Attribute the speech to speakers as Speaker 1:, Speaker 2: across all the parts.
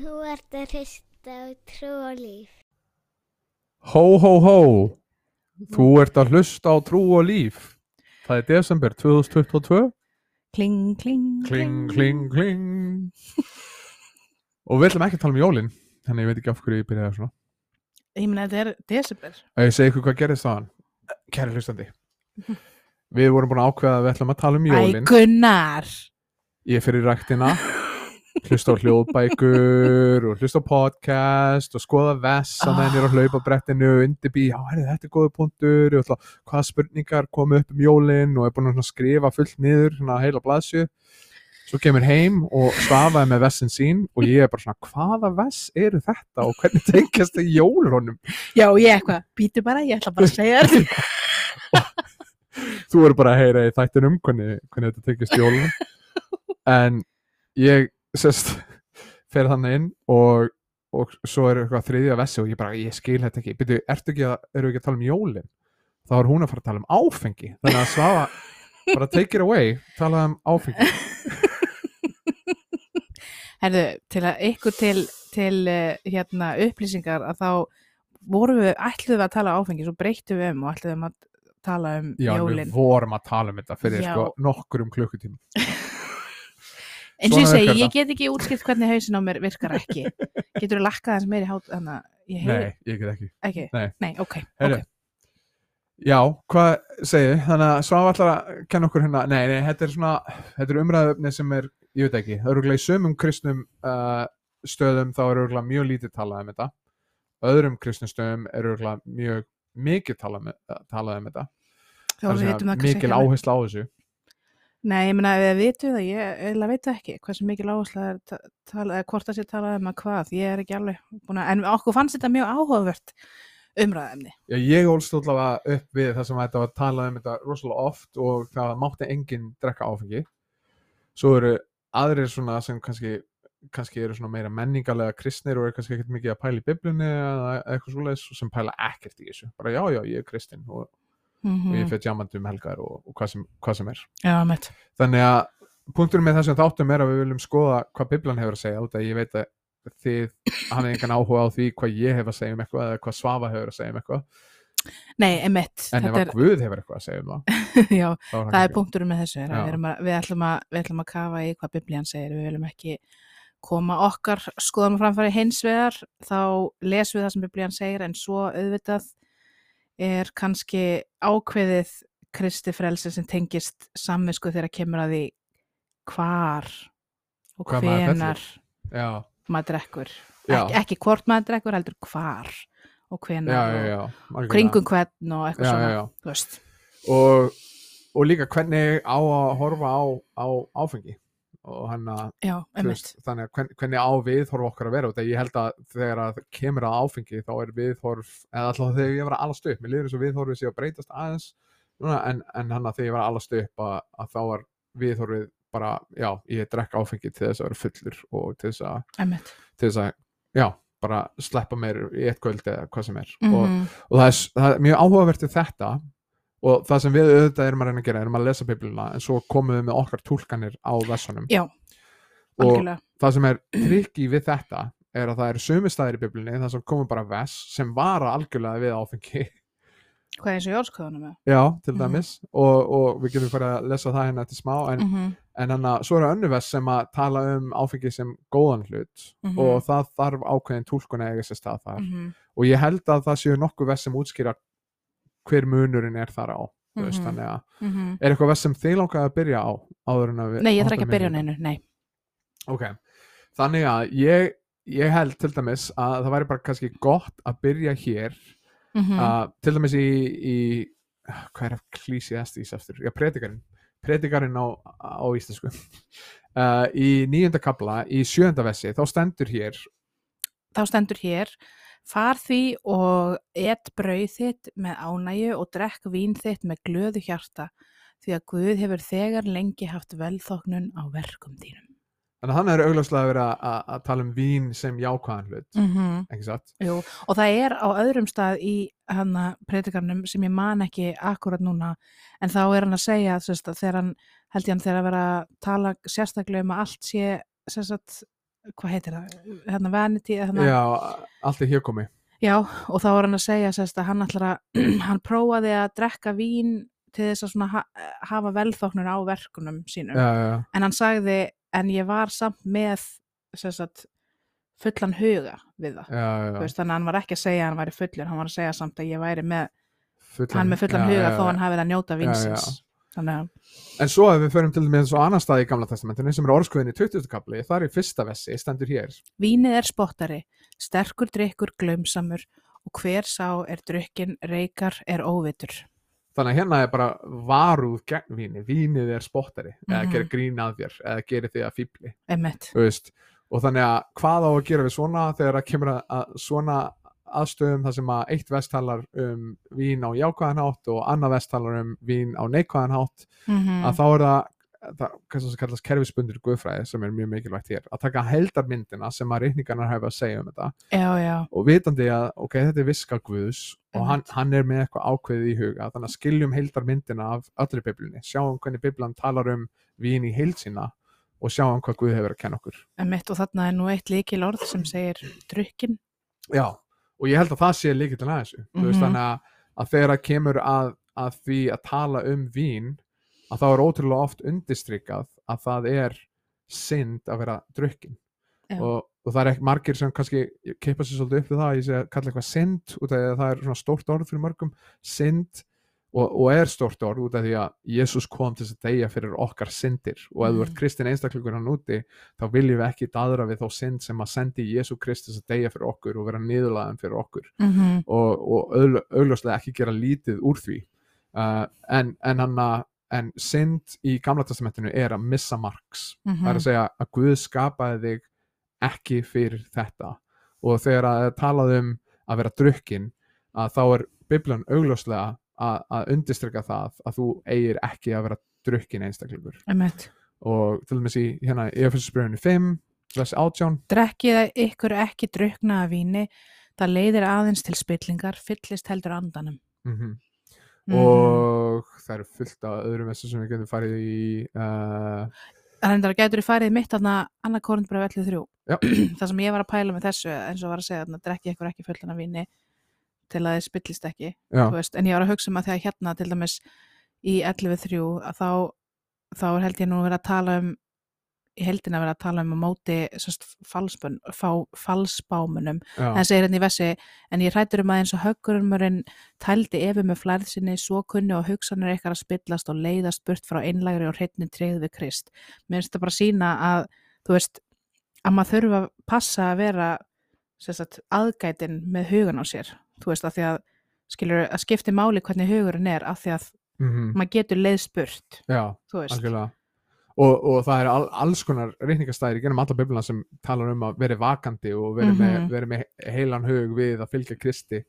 Speaker 1: Þú ert að hrista á trú og líf.
Speaker 2: Hó, hó, hó, þú ert að hlusta á trú og líf. Það er desember 2022.
Speaker 3: Kling, kling,
Speaker 2: Kling, kling, kling. Og við ætlum ekki að tala um jólinn, þannig ég veit ekki af hverju ég byrjaði svona.
Speaker 3: Ég meina, þetta er desember.
Speaker 2: Að ég segi ykkur hvað gerðist þaðan. Kæri hlustandi. Við vorum búin að ákveða að við ætlum að tala um
Speaker 3: Æ,
Speaker 2: jólinn.
Speaker 3: Gunnar.
Speaker 2: Ég fyrir ræktina, hlusta á hljóðbækur og hlusta á podcast og skoða vess að þeir eru á hlaupabrettinu og undirbý, já, herri, þetta er góða punktur. Og ætla, hvaða spurningar komu upp um jólinn og er búin að skrifa fullt niður svona heila blaðsju svo kemur heim og svafaði með vessin sín og ég er bara svona, hvaða vess eru þetta og hvernig tengjast það jólunum?
Speaker 3: Já, ég eitthvað, býtu bara, ég ætla bara að segja þetta.
Speaker 2: þú eru bara að heyra í þættinum hvernig, hvernig þetta tekist jólunum. En ég sérst fer þannig inn og, og svo er eitthvað þriðja vessi og ég bara, ég skil þetta ekki. Byrju, ertu ekki að, eru ekki að tala um jólin? Þá er hún að fara að tala um áfengi. Þannig að svafa, bara take it away tala um áfengi.
Speaker 3: Herðu, til að ykkur til, til uh, hérna, upplýsingar að þá vorum við, ætluðum við að tala áfengi, svo breyttum við um og ætluðum að tala um
Speaker 2: já,
Speaker 3: jólin.
Speaker 2: við vorum að tala um þetta fyrir
Speaker 3: Já.
Speaker 2: sko, nokkur um klukkutíma
Speaker 3: En svo ég segi, ég get ekki útskipt hvernig hausin á mér virkar ekki. Getur þú lakkað þess meiri hát, þannig að ég heyri
Speaker 2: nei, ég get ekki
Speaker 3: ekki.
Speaker 2: Nei.
Speaker 3: ok,
Speaker 2: Heyrðu,
Speaker 3: ok.
Speaker 2: Já, hvað segið þið? Þannig að Svafa ætlar að kenna okkur hérna Nei, nei, þetta er svona Þetta er umræðöfni sem er, ég veit ekki Það eru í sömum kristnum uh, stöðum þá eru örugglega mjög lítið talað um þetta öðrum kristnum stöðum eru örugglega mjög mikið talað, um þetta það
Speaker 3: kannski
Speaker 2: mikil áhersla á þessu
Speaker 3: Nei, ég meina, við vitum það, ég eiginlega veit það ekki, hversu mikil áhersla er ta- tala, eða hvort það sé talað um að hvað, ég er ekki alveg búin að, en okkur fannst þetta mjög áhugavert umræðumni.
Speaker 2: Já, ég ólst allavega upp við það sem þetta var talað um þetta rosalega oft og það mátti enginn drekka áfengi svo eru aðrir svona sem kannski kannski eru svona meira menningarlega kristnir og eru kannski ekkert mikið að pæla í biblunni eða eitthvað svoleiðis sem pæla ekkert í þessu bara já, já, ég er kristinn og,
Speaker 3: Mm
Speaker 2: og ég fyrir jamandi um helgar og, og hvað, sem, hvað sem er.
Speaker 3: Já, mitt.
Speaker 2: þannig að punkturinn með þessum þáttum er að við viljum skoða hvað biblan hefur að segja út að ég veit að þið hafið engan áhuga á því hvað ég hef að segja um eitthvað eða hvað Svafa hefur að segja um eitthvað.
Speaker 3: Nei, emitt.
Speaker 2: en ef að
Speaker 3: er,
Speaker 2: Guð hefur eitthvað að segja um það
Speaker 3: já,
Speaker 2: er
Speaker 3: það er punkturinn með þessu, er að við, erum að, við, ætlum að, við ætlum að kafa í hvað biblían segir, við viljum ekki koma okkar skoðum framfæri hins vegar, þá lesum við það sem biblían segir, en svo auðvitað er kannski ákveðið kristi frelsi sem tengist samvisku þegar kemur að því hvar og
Speaker 2: maður
Speaker 3: hvenar
Speaker 2: já,
Speaker 3: maður drekkur.
Speaker 2: Já.
Speaker 3: Ek, ekki hvort maður drekkur, heldur hvar og
Speaker 2: já,
Speaker 3: hvenar
Speaker 2: já, já,
Speaker 3: og
Speaker 2: algjörlega.
Speaker 3: kringum hvern og eitthvað
Speaker 2: Já,
Speaker 3: svona,
Speaker 2: já, já.
Speaker 3: þú veist.
Speaker 2: og, og líka hvernig á að horfa á, á áfengi að
Speaker 3: Já,
Speaker 2: veist, þannig að hvern, hvernig á viðhorf okkar að vera og ég held að þegar að kemur að áfengi þá er viðhorf, eða alltaf þegar ég var að alast upp mér liður eins og viðhorfið sé að breytast aðeins núna, en, en hann að þegar ég var að alast upp að, að þá var viðhorfið bara, já, ég drekka áfengi til þess að vera fullur og til þess að, til þess að já, bara sleppa mér í eitt kvöld eða hvað sem er. Og,
Speaker 3: Mhm.
Speaker 2: og það, er, það er mjög áhugavert þetta og það sem við auðvitað erum að reyna að gera erum að lesa biblina en svo komum við með okkar túlkanir á vessunum
Speaker 3: Já,
Speaker 2: og
Speaker 3: algjörlega.
Speaker 2: það sem er trikki við þetta er að það eru sumistæðir í biblunni það sem komum bara vess sem vara algjörlega við áfengi
Speaker 3: Hvað er eins og jórskoðunum með?
Speaker 2: já, til
Speaker 3: Mhm.
Speaker 2: dæmis og, og við getum farið að lesa það hérna eftir smá en,
Speaker 3: Mm -hmm.
Speaker 2: en hann að svo eru önnu vess sem að tala um áfengi sem góðan hlut
Speaker 3: Mhm.
Speaker 2: og það þarf ákveðin túlkun að eiga sér stað þar
Speaker 3: -hmm.
Speaker 2: og ég held að það séu nokkuð vess sem útskýra hver munurinn er þar á mm veist,
Speaker 3: Mhm.
Speaker 2: þannig að
Speaker 3: Mm
Speaker 2: er eitthvað sem þið langaði að byrja á áður en að við
Speaker 3: Nei, ég þarf ekki að byrja á neinu, nei.
Speaker 2: ok, þannig að ég, ég held til dæmis að það væri bara kannski gott að byrja hér
Speaker 3: Mm -hmm.
Speaker 2: uh, til dæmis í, í hvað er Ecclesiastes aftur já, predikarinn, predikarinn á, á íslensku uh, í nýjunda kabla, í sjönda vessi þá stendur hér
Speaker 3: Þá stendur hér, far því og et brauð þitt með ánægju og drekk vín þitt með glöðu hjarta, því að Guð hefur þegar lengi haft velþóknun á verkum þínum.
Speaker 2: þannig að hann er augljóslega að vera að, að tala um vín sem jákvæðan hlut
Speaker 3: Mm -hmm.
Speaker 2: ekki satt?
Speaker 3: Jú, og það er á öðrum stað í hann predikarnum sem ég man ekki akkurat núna, en þá er hann að segja sérst, að þegar hann, held ég hann þegar að vera að tala sérstaklega um að allt sé sérst, hvað heitir það, hérna vanity hérna,
Speaker 2: já, allt er hér komi
Speaker 3: Já, og þá var hann að segja sérst, að hann ætlar að, hann prófaði að drekka vín til þess að svona ha hafa velþóknun á verkunum sínum.
Speaker 2: já, já,
Speaker 3: En hann sagði, en ég var samt með sérst, fullan huga við það.
Speaker 2: já,
Speaker 3: Veist, þannig að hann var ekki að segja að hann væri fullur, hann var að segja samt að ég væri með,
Speaker 2: fullan,
Speaker 3: hann með fullan huga þó hann hafi verið að njóta vinsins. Að,
Speaker 2: En svo ef við förum til með svo annar stað í Gamla testamentinu sem er orðskuðin í 20. kapli, þar í fyrsta vessi stendur hér.
Speaker 3: vínið er spottari, sterkur drikkur glömsamur og hver sá er drukkin reykar er óvitur.
Speaker 2: Þannig að hérna er bara varúð gegn víni, vínið er spottari, eða
Speaker 3: Mhm.
Speaker 2: gerir grín að þér, eða gerir þig að fýbli. Og þannig að hvað á að gera við svona þegar það kemur að, að svona aðstöðum þar sem að eitt vest talar um vín á jákvæðan hátt og annað vest talar um vín á neikvæðan hátt,
Speaker 3: Mm
Speaker 2: að þá er það, það hvað sem kallast kerfisbundir guðfræði sem er mjög mikilvægt hér, að taka heldarmyndina sem að reikningarnar hefa að segja um þetta.
Speaker 3: Já, já,
Speaker 2: og vitandi að ok, þetta er viska Guðs og hann, hann er með eitthvað ákveðið í huga þannig að skiljum heildarmyndina af öllri biblunni sjáum hvernig biblan talar um vín í heild sína og sjáum hvað Guð hefur að kenna okkur.
Speaker 3: Emmett og þarna er nú eitt líkil orð sem segir drukkin.
Speaker 2: já, og ég held að það sé líka til að þessu mm
Speaker 3: Mhm.
Speaker 2: þannig að, að þegar það kemur að, að því að tala um vín að þá er ótrúlega oft undistrykað að það er synd að vera drukkin
Speaker 3: Já.
Speaker 2: og, og það er ekki margir sem kannski keipa sér svolítið upp við það, ég sé að kalla eitthvað synd út af því að það er svona stórt orð fyrir mörgum synd og, og er stórt orð út af því að Jésús kom til þess að deyja fyrir okkar syndir og ef þú ert
Speaker 3: Mhm.
Speaker 2: kristin einstaklingur hann úti þá viljum við ekki daðra við þá synd sem að sendi Jésú Kristus að deyja fyrir okkur og vera niðurlaðan fyrir okkur
Speaker 3: Mm -hmm.
Speaker 2: og, og augljóslega ekki gera lítið úr því uh, en, en hann að en synd í gamla testamentinu er að missa marks
Speaker 3: Mhm.
Speaker 2: það er að segja að Guð skapaði þig ekki fyrir þetta og þegar að það er talað um að vera drukkin að þá er Biblan augljóslega að, að undistrykka það að þú eigir ekki að vera drukkin einstaklingur og til dæmis í hérna í Efesusbröðinu 5 vers 18
Speaker 3: Drekkið ykkur ekki drukna af víni, það leiðir aðeins til spillingar, fyllist heldur andanum.
Speaker 2: mm
Speaker 3: Mhm.
Speaker 2: og það eru fullt af öðrum vessu sem við getum farið í uh,
Speaker 3: En það getur í farið mitt þarna Anna Kornbröf 11.3.
Speaker 2: Já.
Speaker 3: Það sem ég var að pæla með þessu, eins og var að segja, þarna drekkið ykkur ekki fullan af víni til að þið spillist ekki. veist, en ég var að hugsa um að þegar hérna til dæmis í 11.3 að þá, þá held ég nú verið að tala um í heldina verið að tala um að móti falsbámunum. En segir hérna í vessi en ég hrættur um að eins og höggurumurinn tældi efi með flærð sinni svo kunni og hugsanir ykkar að spillast og leiðast burt frá einlægri og hreitni treyð við Krist. Mér finnst það bara að sína að þú veist, að maður þurfa að passa að vera sagt, aðgætin með hugan á sér þú veist, að því að skilur að skipti máli hvernig hugurinn er af því að
Speaker 2: mm
Speaker 3: maður getur
Speaker 2: já
Speaker 3: þú veist,
Speaker 2: algjörlega og, og það er all, alls konar reikningastæðir í genum alla biblina sem talar um að vera vakandi og vera,
Speaker 3: Mhm.
Speaker 2: með, vera með heilan hug við að fylgja Kristi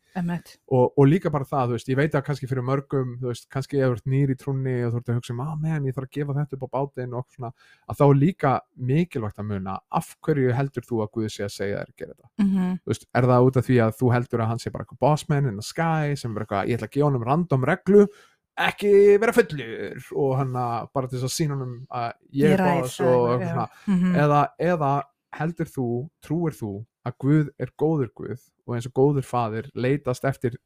Speaker 2: og, og líka bara það, þú veist, ég veit að kannski fyrir mörgum, þú veist, kannski ef þú ert nýr í trúnni og þú ert að hugsa um, að menn, ég þarf að gefa þetta upp á bátinn og svona, að þá líka mikilvægt að muna, af hverju heldur þú að Guð sé að segja þér að gera þetta?
Speaker 3: mm
Speaker 2: Þú veist, er það út af því að þú heldur að hann sé bara eitthvað bossman in the sky, sem er eitthvað, ég ætla að gefa honum random reglu, ekki vera fullur og hann að bara til þess að sína honum að ég er boss og svona,
Speaker 3: -hmm.
Speaker 2: eða, eða heldur þú, trúir þú að Guð er góður Guð og eins og góður faðir leitast eftir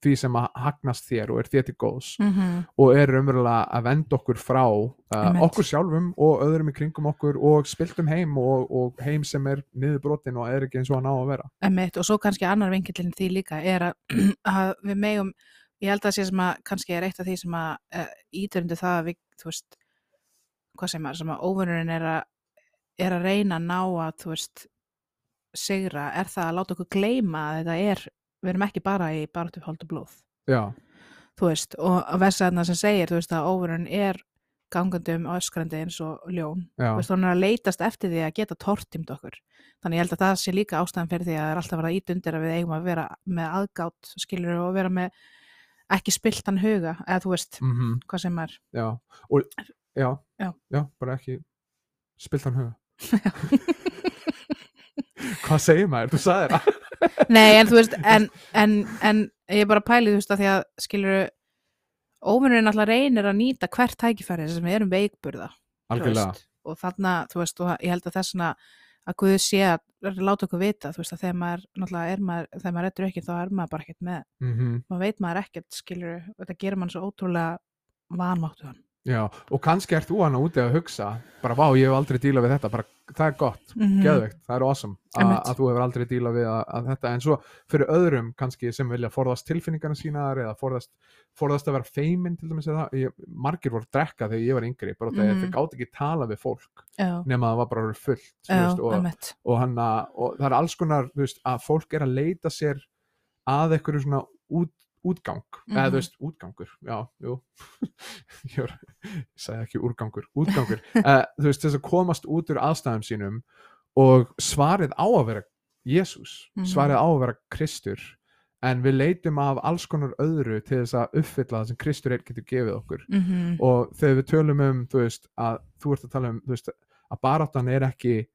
Speaker 2: því sem að hagnast þér og er þér til góðs
Speaker 3: mm
Speaker 2: og er umverulega að venda okkur frá uh, okkur sjálfum og öðrum í kringum okkur og spiltum heim og, og heim sem er niðurbrotin og er ekki eins og hann á að vera.
Speaker 3: Emmett, og svo kannski annar vinkillin því líka er að, að við megum ég held að sé sem að kannski er eitt af því sem að uh, ítörundi það að við, þú veist hvað sem er, sem að óvinnurinn er að er að reyna að ná að þú veist sigra, er það að láta okkur gleyma að þetta er, við erum ekki bara í baráttu holdu blóð,
Speaker 2: já,
Speaker 3: þú veist og að versaðna sem segir, þú veist að óvinnurinn er gangandi um öskrandi eins og ljón. Er að leitast eftir því að geta tortimt okkur. Þannig ég held að það sé líka ástæðan fyrir því að það er alltaf að vera ít undir að við eigum að vera með aðgátt, skilur og vera með ekki spiltan huga, eða þú veist,
Speaker 2: mm
Speaker 3: hvað sem er.
Speaker 2: já og já,
Speaker 3: Já.
Speaker 2: já, bara ekki spiltan huga hvað segir maður, þú sagðir það
Speaker 3: Nei, en þú veist, en, en, en ég er bara pælið, þú veist, að því að skilur óvinnurinn alltaf reynir að nýta hvert tækifæri sem við erum veikburða. og þarna, þú veist, og ég held að þessna að Guð sé að láta okkur vita, þú veist, að þegar maður, náttúrulega er maður, þegar maður er ekki, þá er maður bara ekkert með,
Speaker 2: mm
Speaker 3: maður veit maður ekkert, skilur, þetta gerir mann svo ótrúlega vanmáttu hann.
Speaker 2: Já, og kannski ert þú hana úti að hugsa bara, vá, ég hef aldrei dílað við þetta bara, það er gott,
Speaker 3: Mhm.
Speaker 2: geðveikt, það er awesome a-
Speaker 3: Einmitt.
Speaker 2: að þú hefur aldrei dílað við að, að þetta, en svo fyrir öðrum kannski sem vilja forðast tilfinningarna sínar eða forðast, forðast að vera feimin til dæmis ég, margir voru að drekka þegar ég var yngri, bara mm
Speaker 3: Mhm.
Speaker 2: þeir gátt ekki tala við fólk
Speaker 3: Já,
Speaker 2: nema að það var bara fullt
Speaker 3: já,
Speaker 2: veist, og, og, hana, og það er alls konar veist, að fólk er að leita sér að einhverju svona út, útgang eða
Speaker 3: Mhm.
Speaker 2: þú veist, útgangur já, jú ég, sagði ekki úrgangur, útgangur uh, þú veist, þess að komast út úr aðstæðum sínum og svarið á að vera Jésús,
Speaker 3: Mhm.
Speaker 2: svarið á að vera Kristur en við leitum af alls konar öðru til þess að uppfylla það sem Kristur einn getur gefið okkur
Speaker 3: Mm
Speaker 2: og þegar við tölum um þú veist, að þú ert að tala um þú veist, að baráttan er ekki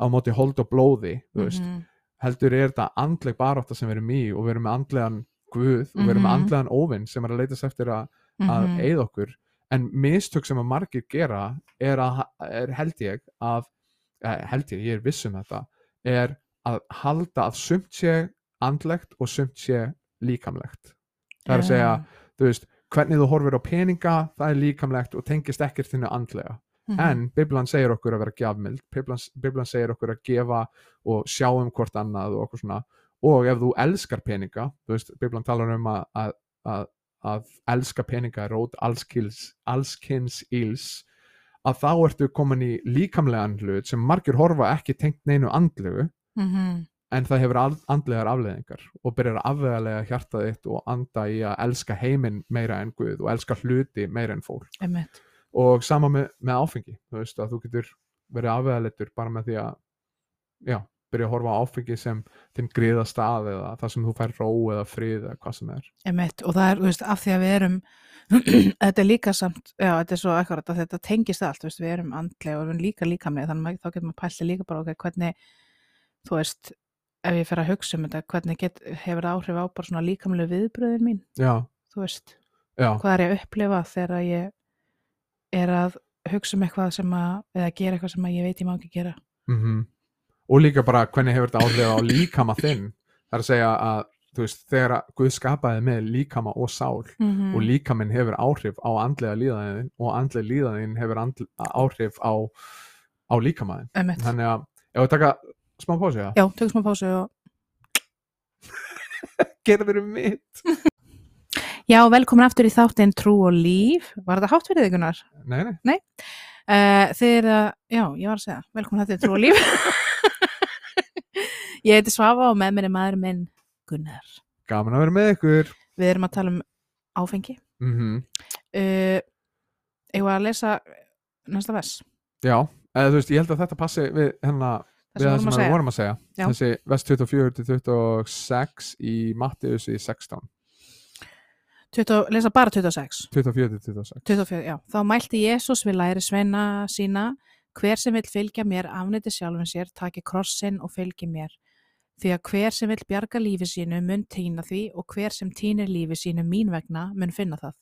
Speaker 2: á móti hold og blóði þú veist,
Speaker 3: Mhm.
Speaker 2: heldur er þetta andleg barátta sem við erum í og við erum með andlegan guð og við erum með
Speaker 3: Mhm.
Speaker 2: andlegan óvinn sem er að leitast eftir að, að
Speaker 3: Mhm.
Speaker 2: eigða okkur en mistök sem að margir gera er, að, er held ég að eh, held ég, ég er viss um þetta er að halda að sumt sé andlegt og sumt sé líkamlegt það er að segja, þú veist, hvernig þú horfir á peninga, það er líkamlegt og tengist ekkert þinnu andlega.
Speaker 3: Mhm.
Speaker 2: En Biblan segir okkur að vera gjafmild, Biblan, Biblan segir okkur að gefa og sjá um hvort annað og okkur svona. Og ef þú elskar peninga, þú veist, Biblan talar um að, að, að, elska peninga er rót allskins íls, að þá ertu komin í líkamlegan hlut sem margir horfa ekki tengt neinu andlegu,
Speaker 3: Mhm.
Speaker 2: en það hefur andlegar afleðingar og byrjar að afvegalega hjartað þitt og anda í að elska heiminn meira en Guð og elska hluti meira en fólk
Speaker 3: Einmitt.
Speaker 2: og sama með, með áfengi þú veist að þú getur verið afvegaletur bara með því að já, byrja að horfa á áfengi sem þinn griða stað eða það sem þú fær ró eða frið eða hvað sem er.
Speaker 3: Einmitt. og það er, þú veist, af því að við erum þetta er líka samt, já, þetta er svo akkurat að þetta tengist allt, veist, við erum andlega og við erum líka líkamlega, þannig að þá getur maður pælti líka bara ok, hvernig, þú veist ef ég fer að hugsa um þetta, hvernig get, hefur það áhrif á bara svona líkamlega viðbröðin mín?
Speaker 2: Já,
Speaker 3: þú veist,
Speaker 2: já,
Speaker 3: hvað er ég að upplifa þegar ég er að hugsa um eitthvað sem að, eða gera eitthvað sem að ég veit ég má ekki gera?
Speaker 2: Mm og líka bara hvernig hefur þetta áhrif á líkama þinn það er að segja að þú veist, þegar Guð skapaði með líkama og sál
Speaker 3: mm
Speaker 2: og líkaminn hefur áhrif á andlega líðanin og andlega líðanin hefur andl, áhrif á, á líkamaðin
Speaker 3: Einmitt.
Speaker 2: þannig að ef við taka smá pásu það
Speaker 3: Já, tökum smá pásu og
Speaker 2: gerður um mitt
Speaker 3: Já, velkomin aftur í þáttinn Trú og Líf. Var þetta hátt fyrir þig, Gunnar?
Speaker 2: nei, nei,
Speaker 3: Uh, þið er að, já, ég var að segja, velkomin aftur í Trú og Líf. ég heiti Svafa og með mér er maður minn Gunnar.
Speaker 2: gaman að vera með ykkur
Speaker 3: Við erum að tala um áfengi.
Speaker 2: mm
Speaker 3: Uh, ég var að lesa næsta vers.
Speaker 2: já, eða þú veist, ég held að þetta passi við hennar við það sem við vorum að segja
Speaker 3: Já.
Speaker 2: þessi vest 24 til 26 í Mattius í 16
Speaker 3: 20, lesa bara 26.
Speaker 2: 24 til 26
Speaker 3: 24, já. Þá mælti Jésús við læri sveina sína, hver sem vill fylgja mér afniti sjálfum sér, taki krossin og fylgi mér. Því að hver sem vill bjarga lífi sínu mun týna því og hver sem týnir lífi sínu mín vegna mun finna það.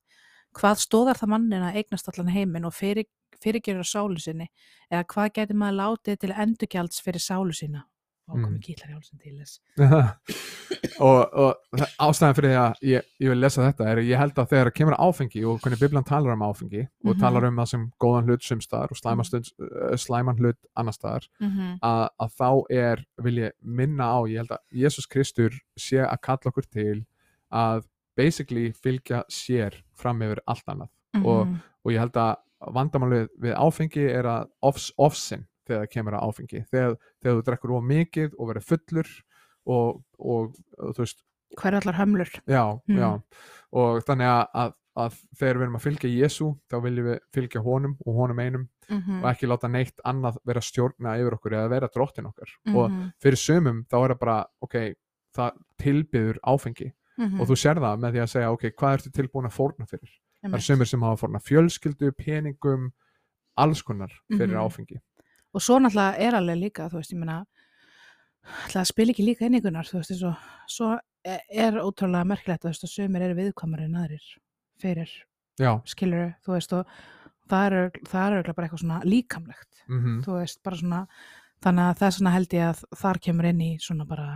Speaker 3: Hvað stóðar það mannin að eignast allan heiminn og fyrir, fyrirgerur sálu sinni eða hvað gæti maður látið til endurgjalds fyrir sálu sína? Og
Speaker 2: Mm.
Speaker 3: komið kýtlar í hálsinn til þess.
Speaker 2: og, og ástæðan fyrir því að ég, ég vil lesa þetta er ég held að þegar kemur áfengi og hvernig Biblan talar um áfengi og
Speaker 3: Mhm.
Speaker 2: talar um það sem góðan hlut sumstaðar og slæman, stund, uh, slæman hlut annar staðar
Speaker 3: Mm -hmm.
Speaker 2: að, að þá er, vil ég minna á ég held að Jésús Kristur sé að kalla okkur til að basically fylgja sér fram yfir allt annað
Speaker 3: Mhm.
Speaker 2: og, og ég held að vandamálið við áfengi er að offs, offsin þegar það kemur að áfengi þegar, þegar þú drekkur of mikið og verður fullur og, og, þú veist
Speaker 3: Hver er allar hömlur?
Speaker 2: já,
Speaker 3: Mm.
Speaker 2: já og þannig að, að, að þegar við erum að fylgja Jésu þá viljum við fylgja honum og honum einum
Speaker 3: Mm
Speaker 2: og ekki láta neitt annað vera stjórna yfir okkur eða vera drottin okkar
Speaker 3: Mhm.
Speaker 2: og fyrir sumum þá er það bara ok, það tilbyður áfengi
Speaker 3: Mhm.
Speaker 2: og þú sér það með því að segja ok, hvað ertu tilbúin að fórna fyrir það er sumir sem hafa fórna fjölskyldu, peningum alls konar fyrir
Speaker 3: Mhm.
Speaker 2: áfengi
Speaker 3: og svo náttúrulega er alveg líka, þú veist, ég meina það spil ekki líka inningunar, þú veist, svo, svo e- er ótrúlega merkilegt, þú veist, að sumir eru viðkvæmari en aðrir fyrir
Speaker 2: já,
Speaker 3: skilur, þú veist, og það er, það er bara eitthvað svona líkamlegt,
Speaker 2: mm
Speaker 3: þú veist, bara svona þannig að þess vegna held ég að þar kemur inn í svona bara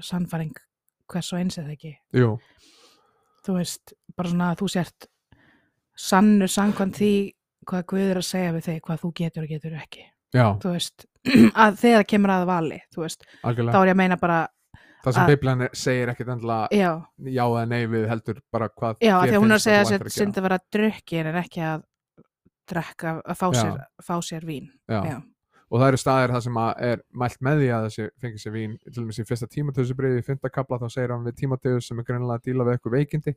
Speaker 3: sannfæring hvers og eins eða ekki.
Speaker 2: Jú,
Speaker 3: þú veist, bara svona að þú sért sannur samkvæmt því hvað Guð er að segja við þig, hvað þú getur og getur ekki,
Speaker 2: já,
Speaker 3: þú veist að þegar það kemur að vali, þú veist þá
Speaker 2: algjörlega
Speaker 3: er ég að meina bara,
Speaker 2: það sem
Speaker 3: að-
Speaker 2: Biblian er- segir ekkit endilega
Speaker 3: já.
Speaker 2: já eða nei við heldur bara hvað
Speaker 3: já, af
Speaker 2: þér
Speaker 3: því að hún er að
Speaker 2: finnst
Speaker 3: segja
Speaker 2: þú
Speaker 3: að
Speaker 2: ættir
Speaker 3: synd að vera drukkin en ekki að drekka, að fá
Speaker 2: Já.
Speaker 3: sér, fá sér vín.
Speaker 2: Já.
Speaker 3: já,
Speaker 2: og það eru staðir það sem að er mælt með því að þessi fengi sér vín til dæmis í fyrsta tímatöðsubriði í fynda kapla þá segir hann við tímatöðus sem er greinlega að díla við eitthvað veikindi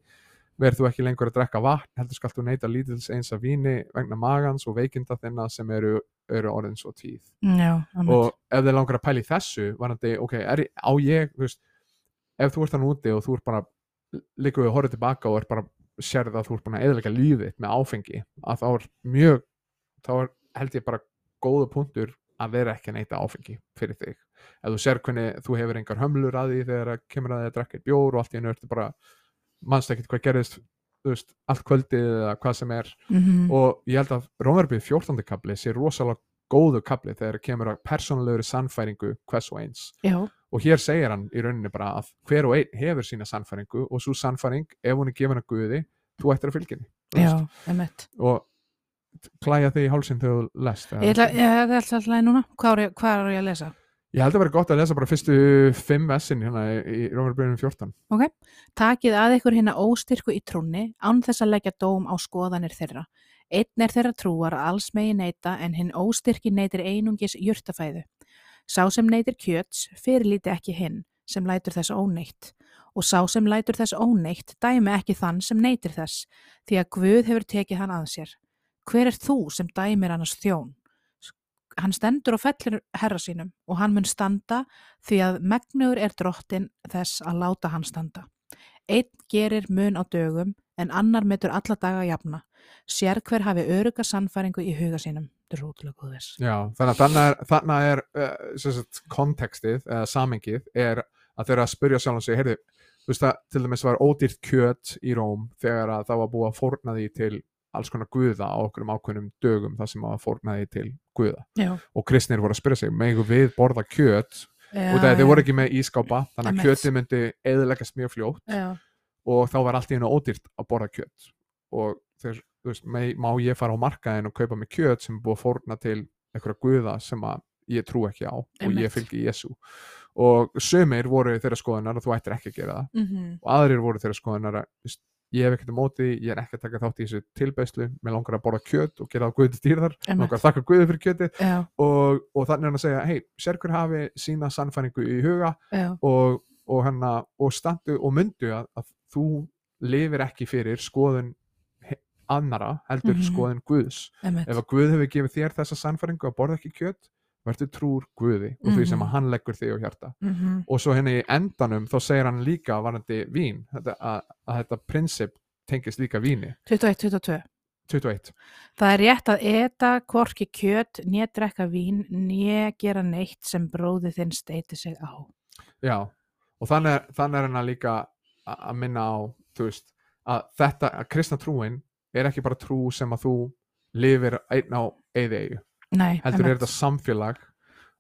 Speaker 2: verð þú ekki lengur að drekka vatn heldur skalt þú neyta lítils eins af víni vegna magans og veikinda þinna sem eru, eru orðin svo tíð.
Speaker 3: Já,
Speaker 2: og ef þið langar að pæla í þessu varandi, ok, er, á ég þú veist, ef þú ert þann úti og þú ert bara við að horfa tilbaka og er bara sérð að þú ert að eðalega lífið með áfengi að þá er mjög þá er held ég bara góða punktur að vera ekki að neyta áfengi fyrir þig. Ef þú sér hvernig þú hefur engar hömlur að því þegar kemur að því að drekka bjór og allt í ertu bara mannst ekkert hvað gerðist veist, allt kvöldið eða hvað sem er
Speaker 3: Mhm.
Speaker 2: og ég held að Rómarbið 14. kapli sé rosalega góðu kapli þegar kemur að persónulegri sannfæringu hvers og eins
Speaker 3: já,
Speaker 2: og hér segir hann í rauninni bara að hver og einn hefur sína sannfæringu og svo sannfæring, ef hún er gefin að Guði þú ættir að fylgja henni og klæja þig í hálsinn þegar þú lest
Speaker 3: ég ætla, alltaf alltaf núna hvað er, hvað er ég að lesa?
Speaker 2: Ég held að vera gott að lesa bara fyrstu fimm vessin hérna í, Rómarbið 14
Speaker 3: Takið að ykkur hérna óstyrku í trúnni án þess að leggja dóm á skoðanir þeirra. Einn er þeirra trúar að alls megi neyta en hinn óstyrki neytir einungis jurtafæðu. Sá sem neytir kjöts fyrirlíti ekki hinn sem lætur þess óneitt og sá sem lætur þess óneitt dæmi ekki þann sem neytir þess því að Guð hefur tekið hann að sér. Hver er þú sem dæmir annars þjón? Hann stendur og fellir herra sínum og hann mun standa því að megnugur er drottin þess að láta hann standa. Einn gerir mun á dögum en annar metur alla daga jafna. Sér hver hafi öruga sannfæringu í huga sínum. Þetta er rótulega góðis.
Speaker 2: Já, þannig að þannig er, er sagt, kontekstið eða samengið er að þeirra að spyrja sjálf og segja, heyrðu, þú veist það til dæmis var ódýrt kjöt í Róm þegar að það var búið að fórna því til alls konar guða á okkur um ákveðnum dögum þar sem að fórna því til guða.
Speaker 3: Já.
Speaker 2: og kristnir voru að spyrja sig, megum við borða kjöt? Og það þeir voru ekki með ískápa þannig að kjötið myndi eðilegast mjög fljótt.
Speaker 3: Já,
Speaker 2: og þá var allt í hennu ódýrt að borða kjöt. Og þeir, þú veist, má ég fara á markaðin og kaupa mig kjöt sem búið að fórna til einhverja guða sem að ég trú ekki á og ég
Speaker 3: Einmitt.
Speaker 2: fylgi Jésu og sömur voru þeirra skoðunar að þú ættir ekki að gera það.
Speaker 3: Mm
Speaker 2: og aðrir voru þeirra skoðunar að ég hef ekkert á móti, ég er ekki að taka þátt í þessu tilbeðslu, mér langar að borða kjöt og gera það guði dýrðar, langar að þakka guði fyrir kjötið.
Speaker 3: Já,
Speaker 2: og, og þannig er hann að segja, hei, sérkur hafi sína sannfæringu í huga og, og, hana, og standu og myndu að, að þú lifir ekki fyrir skoðun annara heldur
Speaker 3: Mhm.
Speaker 2: skoðun Guðs.
Speaker 3: Emitt.
Speaker 2: ef að Guð hefur gefið þér þessa sannfæringu að borða ekki kjöt verður trúr Guði og því sem
Speaker 3: Mhm.
Speaker 2: að hann leggur þig á hjarta
Speaker 3: Mm
Speaker 2: og svo henni í endanum þá segir hann líka varandi vín þetta, að, að þetta prinsip tengist líka víni
Speaker 3: 21, 22.
Speaker 2: 21
Speaker 3: Það er rétt að eta hvorki kjöt, né drekka vín, né gera neitt sem bróði þinn steiti sig á.
Speaker 2: Já, og þannig er, er hann að líka að minna á, þú veist, að þetta, að kristna trúin er ekki bara trú sem að þú lifir einn á eði eigu.
Speaker 3: Nei,
Speaker 2: Heldur er þetta samfélag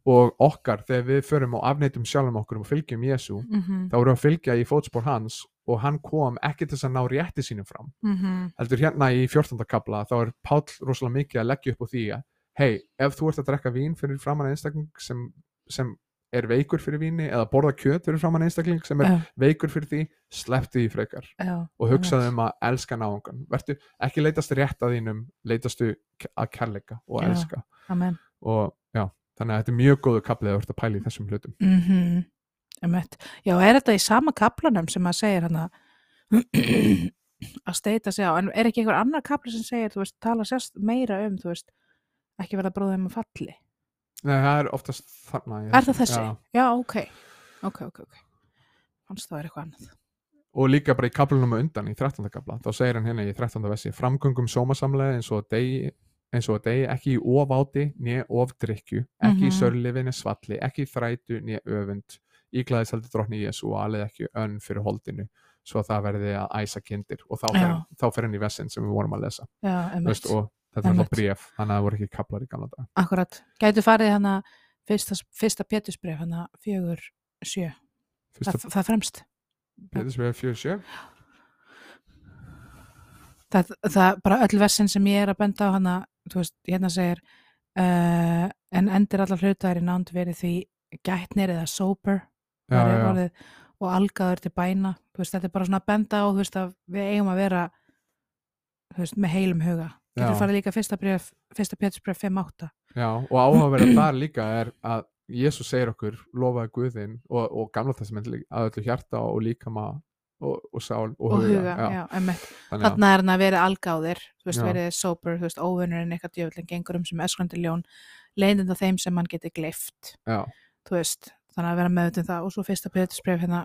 Speaker 2: og okkar, þegar við förum og afneitum sjálfum okkur og fylgjum Jésu,
Speaker 3: mm -hmm.
Speaker 2: þá við að fylgja í fótspor hans og hann kom ekki til þess að ná rétti sínum fram.
Speaker 3: Mm
Speaker 2: Heldur hérna í 14. kapla, þá er Páll rosalega mikið að leggja upp á því að, hei, ef þú ert að drekka vín fyrir framann einstakling sem, sem er veikur fyrir víni eða borða kjöt fyrir framann einstakling sem er
Speaker 3: já,
Speaker 2: veikur fyrir því, slepptu því frekar
Speaker 3: já,
Speaker 2: og hugsaðu um að elska náungan vertu ekki leitast rétt að þínum leitastu k- að kærleika og
Speaker 3: Já.
Speaker 2: elska
Speaker 3: amen.
Speaker 2: og já, þannig að þetta er mjög góðu kaplið að að pæla í þessum hlutum
Speaker 3: Mm -hmm. Já, er þetta í sama kaplanum sem að segir hann að að steita sig á, en er ekki einhver annar kapli sem segir, þú veist, tala sérst meira um, þú veist, ekki verða bróðum að falli?
Speaker 2: Nei, það er oftast þarna ég
Speaker 3: Er það þessi?
Speaker 2: já.
Speaker 3: Já, ok. Ok, ok, ok. Fannst það er eitthvað annað.
Speaker 2: og líka bara í kaplunum undan í 13. kapla þá segir hann hérna í 13. vessi framgöngum sómasamlega eins og að degi eins og að degi ekki í ofáti né ofdrykju, ekki í
Speaker 3: Mhm.
Speaker 2: sörlifi né svalli, ekki í þrætu né öfund íglæðis heldur drottni Jésu og alveg ekki önn fyrir holdinu svo að það verði að æsa kindir og þá fer, þá fer hann í vessin sem við vorum að lesa
Speaker 3: Já,
Speaker 2: veist, og þetta
Speaker 3: Einmitt.
Speaker 2: alltaf bréf þannig að það voru ekki kaplar í gamla dag
Speaker 3: Akkurat. Gætu farið hann að fyrsta, fyrsta pétusbref hann að fjögur sjö
Speaker 2: fyrsta
Speaker 3: það, það fremst
Speaker 2: Pétursbreið 47
Speaker 3: það, það bara öll vessin sem ég er að benda á hana, þú veist, hérna segir uh, en endir allar hlutaðar í nánd verið því gætnir eða sober
Speaker 2: já,
Speaker 3: var
Speaker 2: já,
Speaker 3: og algaður til bæna veist, þetta er bara svona að benda á veist, að við eigum að vera veist, með heilum huga. Getur farið líka fyrsta bref, fyrsta pétusbref 5-8
Speaker 2: já, og áhugaverða þar líka er að Jésús segir okkur lofaði Guðinn og, og gamla líka, að öllu hjarta og líkama og, og sál og,
Speaker 3: og huga,
Speaker 2: já,
Speaker 3: já, emmitt
Speaker 2: þannig
Speaker 3: þarna er hann að vera algáðir þú veist,
Speaker 2: Já.
Speaker 3: verið sober, þú veist, óvinnurinn eitthvað djöfullin gengur um sem öskrandi ljón leiðinda þeim sem hann geti gleift
Speaker 2: já,
Speaker 3: þú veist, þannig að vera meðutum það. Og svo fyrsta pétusbref hérna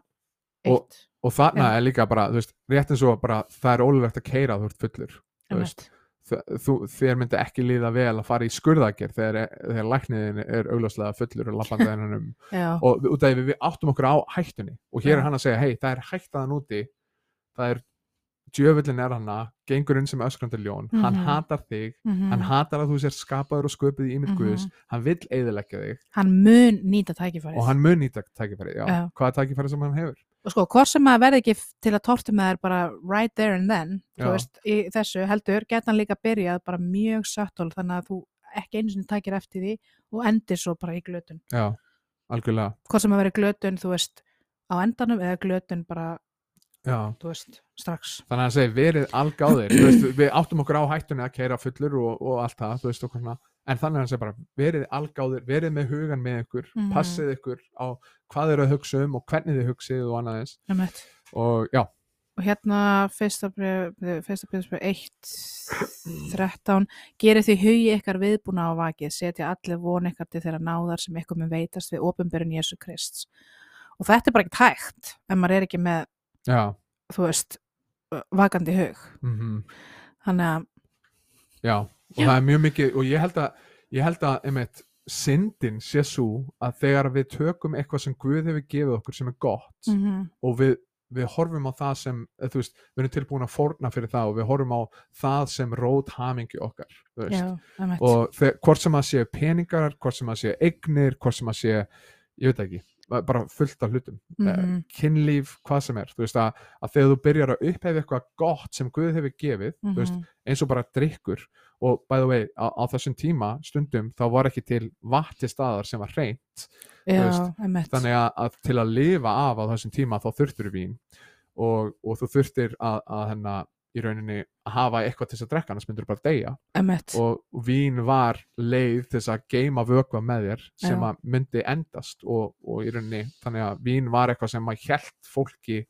Speaker 2: Og-
Speaker 3: eitt,
Speaker 2: og þarna
Speaker 3: Já.
Speaker 2: er líka bara, þú veist, rétt eins og bara það er ólulegt að keira þú ert fullur þú veist, þér myndi ekki líða vel að fara í skurðagjör þegar, þegar lækniðin er augljóslega fullur og
Speaker 3: já,
Speaker 2: og út af því við, við áttum okkur á hættunni. Og hér
Speaker 3: Já.
Speaker 2: er hann að segja, hei, það er hættaðan úti. Það er djöfullin er hana, gengur inn sem öskrandi ljón. Hann
Speaker 3: Mhm.
Speaker 2: hatar þig,
Speaker 3: mhm.
Speaker 2: hann hatar að þú sér skapaður og sköpuð í ímynd
Speaker 3: Mhm.
Speaker 2: Guðs hann vill eiðileggja þig.
Speaker 3: Hann mun nýta tækifærið.
Speaker 2: Og hann mun nýta tækifæri já,
Speaker 3: Já.
Speaker 2: hvað er tækifæri sem hann hefur.
Speaker 3: Og sko, hvort sem að verði ekki til að tortu með þær bara right there and then þú veist, í þessu heldur geta hann líka byrjað bara mjög söttól þannig að þú ekki einu sinni tækir eftir því og endir svo bara í glötun.
Speaker 2: Já, algjörlega.
Speaker 3: Hvort sem að veri glötun, þú veist á endanum eða glötun bara, veist, strax.
Speaker 2: Þannig að hann segir verið algáðir veist, við áttum okkur á hættunni að keira fullur og, og allt það, veist svona. En þannig að hann segir bara verið algáðir, verið með hugan með ykkur,
Speaker 3: Mhm.
Speaker 2: passið ykkur á hvað eru að hugsa um og hvernig þið hugsið og annað eins. Og já,
Speaker 3: og hérna fyrsta bref, fyrsta bref 1, 13 gerir því hugi ykkar viðbúna á vakið setja allir von ykkar til þeirra náðar sem ykkur mun veitast við ofinbyrjun Jésu Krist og þetta er bara ekki hægt ef maður er ekki með,
Speaker 2: já,
Speaker 3: þú veist vakandi hug.
Speaker 2: Mhm.
Speaker 3: Þannig að,
Speaker 2: Já, og
Speaker 3: Já.
Speaker 2: það er mjög mikið og ég held að, ég held að einmitt, syndin sé svo að þegar við tökum eitthvað sem Guð hefur gefið okkur sem er gott
Speaker 3: mm
Speaker 2: og við, við horfum á það sem veist, við erum tilbúin að forna fyrir það og við horfum á það sem rót hamingi okkar
Speaker 3: já,
Speaker 2: og hvort sem að sé peningar hvort sem að sé eignir, hvort sem að sé ég veit ekki, bara fullt af hlutum mm
Speaker 3: Mhm.
Speaker 2: kynlíf, hvað sem er þú veist að, að þegar þú byrjar að upphefa eitthvað gott sem Guð hefur gefið þú veist,
Speaker 3: Mhm.
Speaker 2: eins og bara drikkur og by the way, á, á þessum tíma stundum þá var ekki til vatn til staðar sem var hreint
Speaker 3: já,
Speaker 2: veist, þannig að, að til að lifa af á þessum tíma þá þurftur vín og, og þú þurftir að, að hennar í rauninni að hafa eitthvað til þess að drekka annars myndur bara deyja.
Speaker 3: Einmitt.
Speaker 2: og vín var leið til þess að geima vökva með þér sem að myndi endast og, og í rauninni þannig að vín var eitthvað sem að hjælt fólki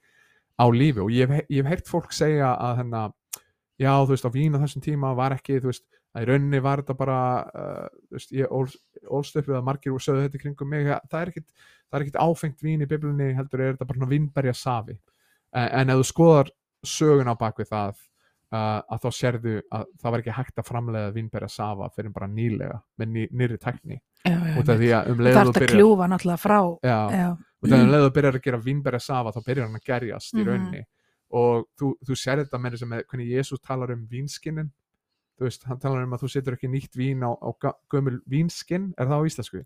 Speaker 2: á lífi. Og ég hef, heyrt fólk segja að hennar já þú veist á vín á þessum tíma var ekki þú veist að í rauninni var þetta bara uh, þú veist, ég ól, ólst upp við að margir og sögðu þetta kringum mig að það er ekkit, það er ekkit áfengt vín í biblunni heldur er þetta bara svona vínberja safi en, en ef þú skoðar sögun á bakvið það uh, að þá sérðu að það var ekki hægt að framleiða vínberja safa fyrir bara nýlega með ný, nýri tekni um
Speaker 3: það
Speaker 2: þú
Speaker 3: að kljúfa náttúrulega frá.
Speaker 2: Út af því að um leið þú byrjar að gera vínberja safa þá byrjar hann að gerjast í
Speaker 3: Mhm.
Speaker 2: rauninni. Og þú, þú sér þetta með þess að með hvernig Jésús talar um vínskinin þú veist, hann talar um að þú setur ekki nýtt vín á, á gömul vínskinn, er það á íslensku?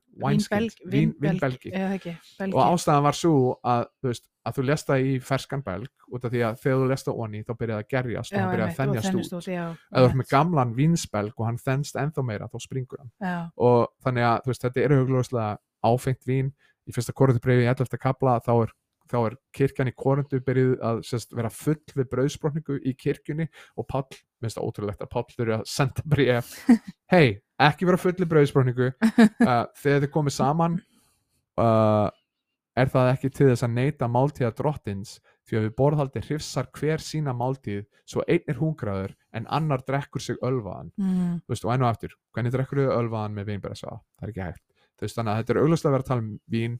Speaker 2: Vínbelgi
Speaker 3: eða
Speaker 2: og ástæðan var svo að þú, veist, að þú lest það í ferskan belg út af því að þegar þú lest það onni þá byrjaði að gerjast og
Speaker 3: Já,
Speaker 2: hann byrjaði að
Speaker 3: og
Speaker 2: þennjast út. ef þú ert með gamlan vínsbelg og hann þennst ennþá meira þá springur hann.
Speaker 3: Já,
Speaker 2: og þannig að þú veist, þetta er augljóslega áfengt vín. Í fyrsta korundubreifi í 11. kapla þá er, þá er kirkjan í korundu byrjuð að sérst, vera full við brauðsbrotningu í kirkjunni og Páll, minnst það ótrúlegt að Páll þurfi að senda bréf. Hei, ekki vera full við brauðsbrotningu uh, þegar þið komið saman uh, er það ekki til þess að neyta máltíða drottins því að við borðhaldi hrifsar hver sína máltíð svo einn er hungraður en annar drekkur sig ölvaðan.
Speaker 3: Mm,
Speaker 2: veist, og enn og aftur, hvernig drekkur þau ölvaðan með vínberðsafa, það er ekki hægt. Veist, þannig að þetta er augljóslega að vera að tala um vín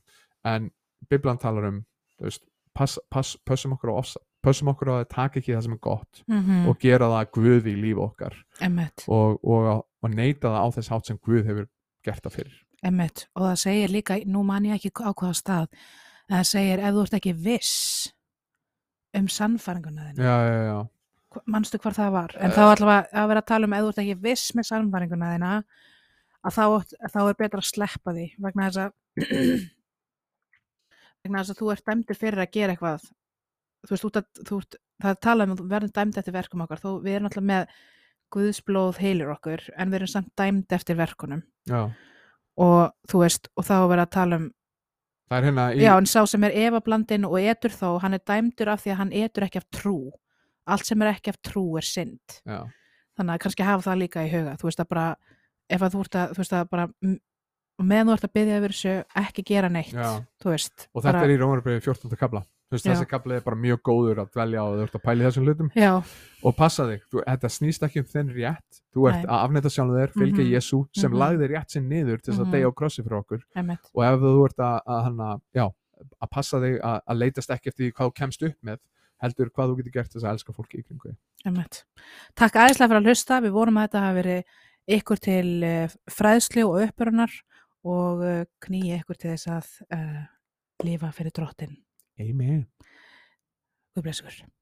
Speaker 2: en Biblan talar um veist, pass, pass, pössum okkur á ofsa pössum okkur á að taka ekki það sem er gott
Speaker 3: mm
Speaker 2: og gera það guði í lífi okkar. Og, og, og neyta það á þess hátt sem Guð hefur gert það fyrir.
Speaker 3: Emmitt og það segir líka, nú man ég ekki á hvaða stað það segir ef þú ert ekki viss um sannfæringuna þina
Speaker 2: já, já, já,
Speaker 3: manstu hvar það var? En
Speaker 2: Eh.
Speaker 3: þá allavega að vera að tala um ef þú ert ekki viss með sannfæringuna þina að þá, þá er betra að sleppa því vegna þess að vegna þess að þú ert dæmdur fyrir að gera eitthvað. Þú veist, út þú ert, það er talað um að verðum dæmd eftir verkum okkar, þó við erum alltaf með guðsblóð heilir okkur en við erum samt dæmd eftir verkunum.
Speaker 2: Já,
Speaker 3: og þú veist, og þá er verið að tala um
Speaker 2: hérna í,
Speaker 3: já, en sá sem er evablandin og etur þó, hann er dæmdur af því að hann etur ekki af trú. Allt sem er ekki af trú er synd.
Speaker 2: Já,
Speaker 3: þannig að kannski hafa það líka í huga. Þú veist að bara, ef að þú ert að þú veist að bara, og meðan þú ert að byggja yfir þessu, ekki gera neitt veist,
Speaker 2: og þetta
Speaker 3: bara,
Speaker 2: er í Rómarbreyði 14. kabla veist, þessi kabla er bara mjög góður að dvelja á og þú ert að pæla í þessum hlutum
Speaker 3: já,
Speaker 2: og passa þig, þú, þetta snýst ekki um þinn rétt þú ert
Speaker 3: Nei.
Speaker 2: að afnæta sjálfum þér, fylgja
Speaker 3: Mhm.
Speaker 2: Jésu sem
Speaker 3: Mhm.
Speaker 2: lagði rétt sinn niður til þess
Speaker 3: Mhm.
Speaker 2: að deyja á krossi fyrir okkur
Speaker 3: einmitt
Speaker 2: og ef þú ert að, að, hana, já, að passa þig að, að leitast ekki eftir hvað þú kemst upp með heldur hvað þú getur gert þess að elska fólki í kringu.
Speaker 3: Takk aðeinslega fyrir að hlusta. Við vorum að þetta hafi verið ykkur til eh, fræðslu og uppbörunar og eh, knýja ykkur til þess að uh, lifa fyrir drottin.
Speaker 2: Amen
Speaker 3: Guð bless ykkur.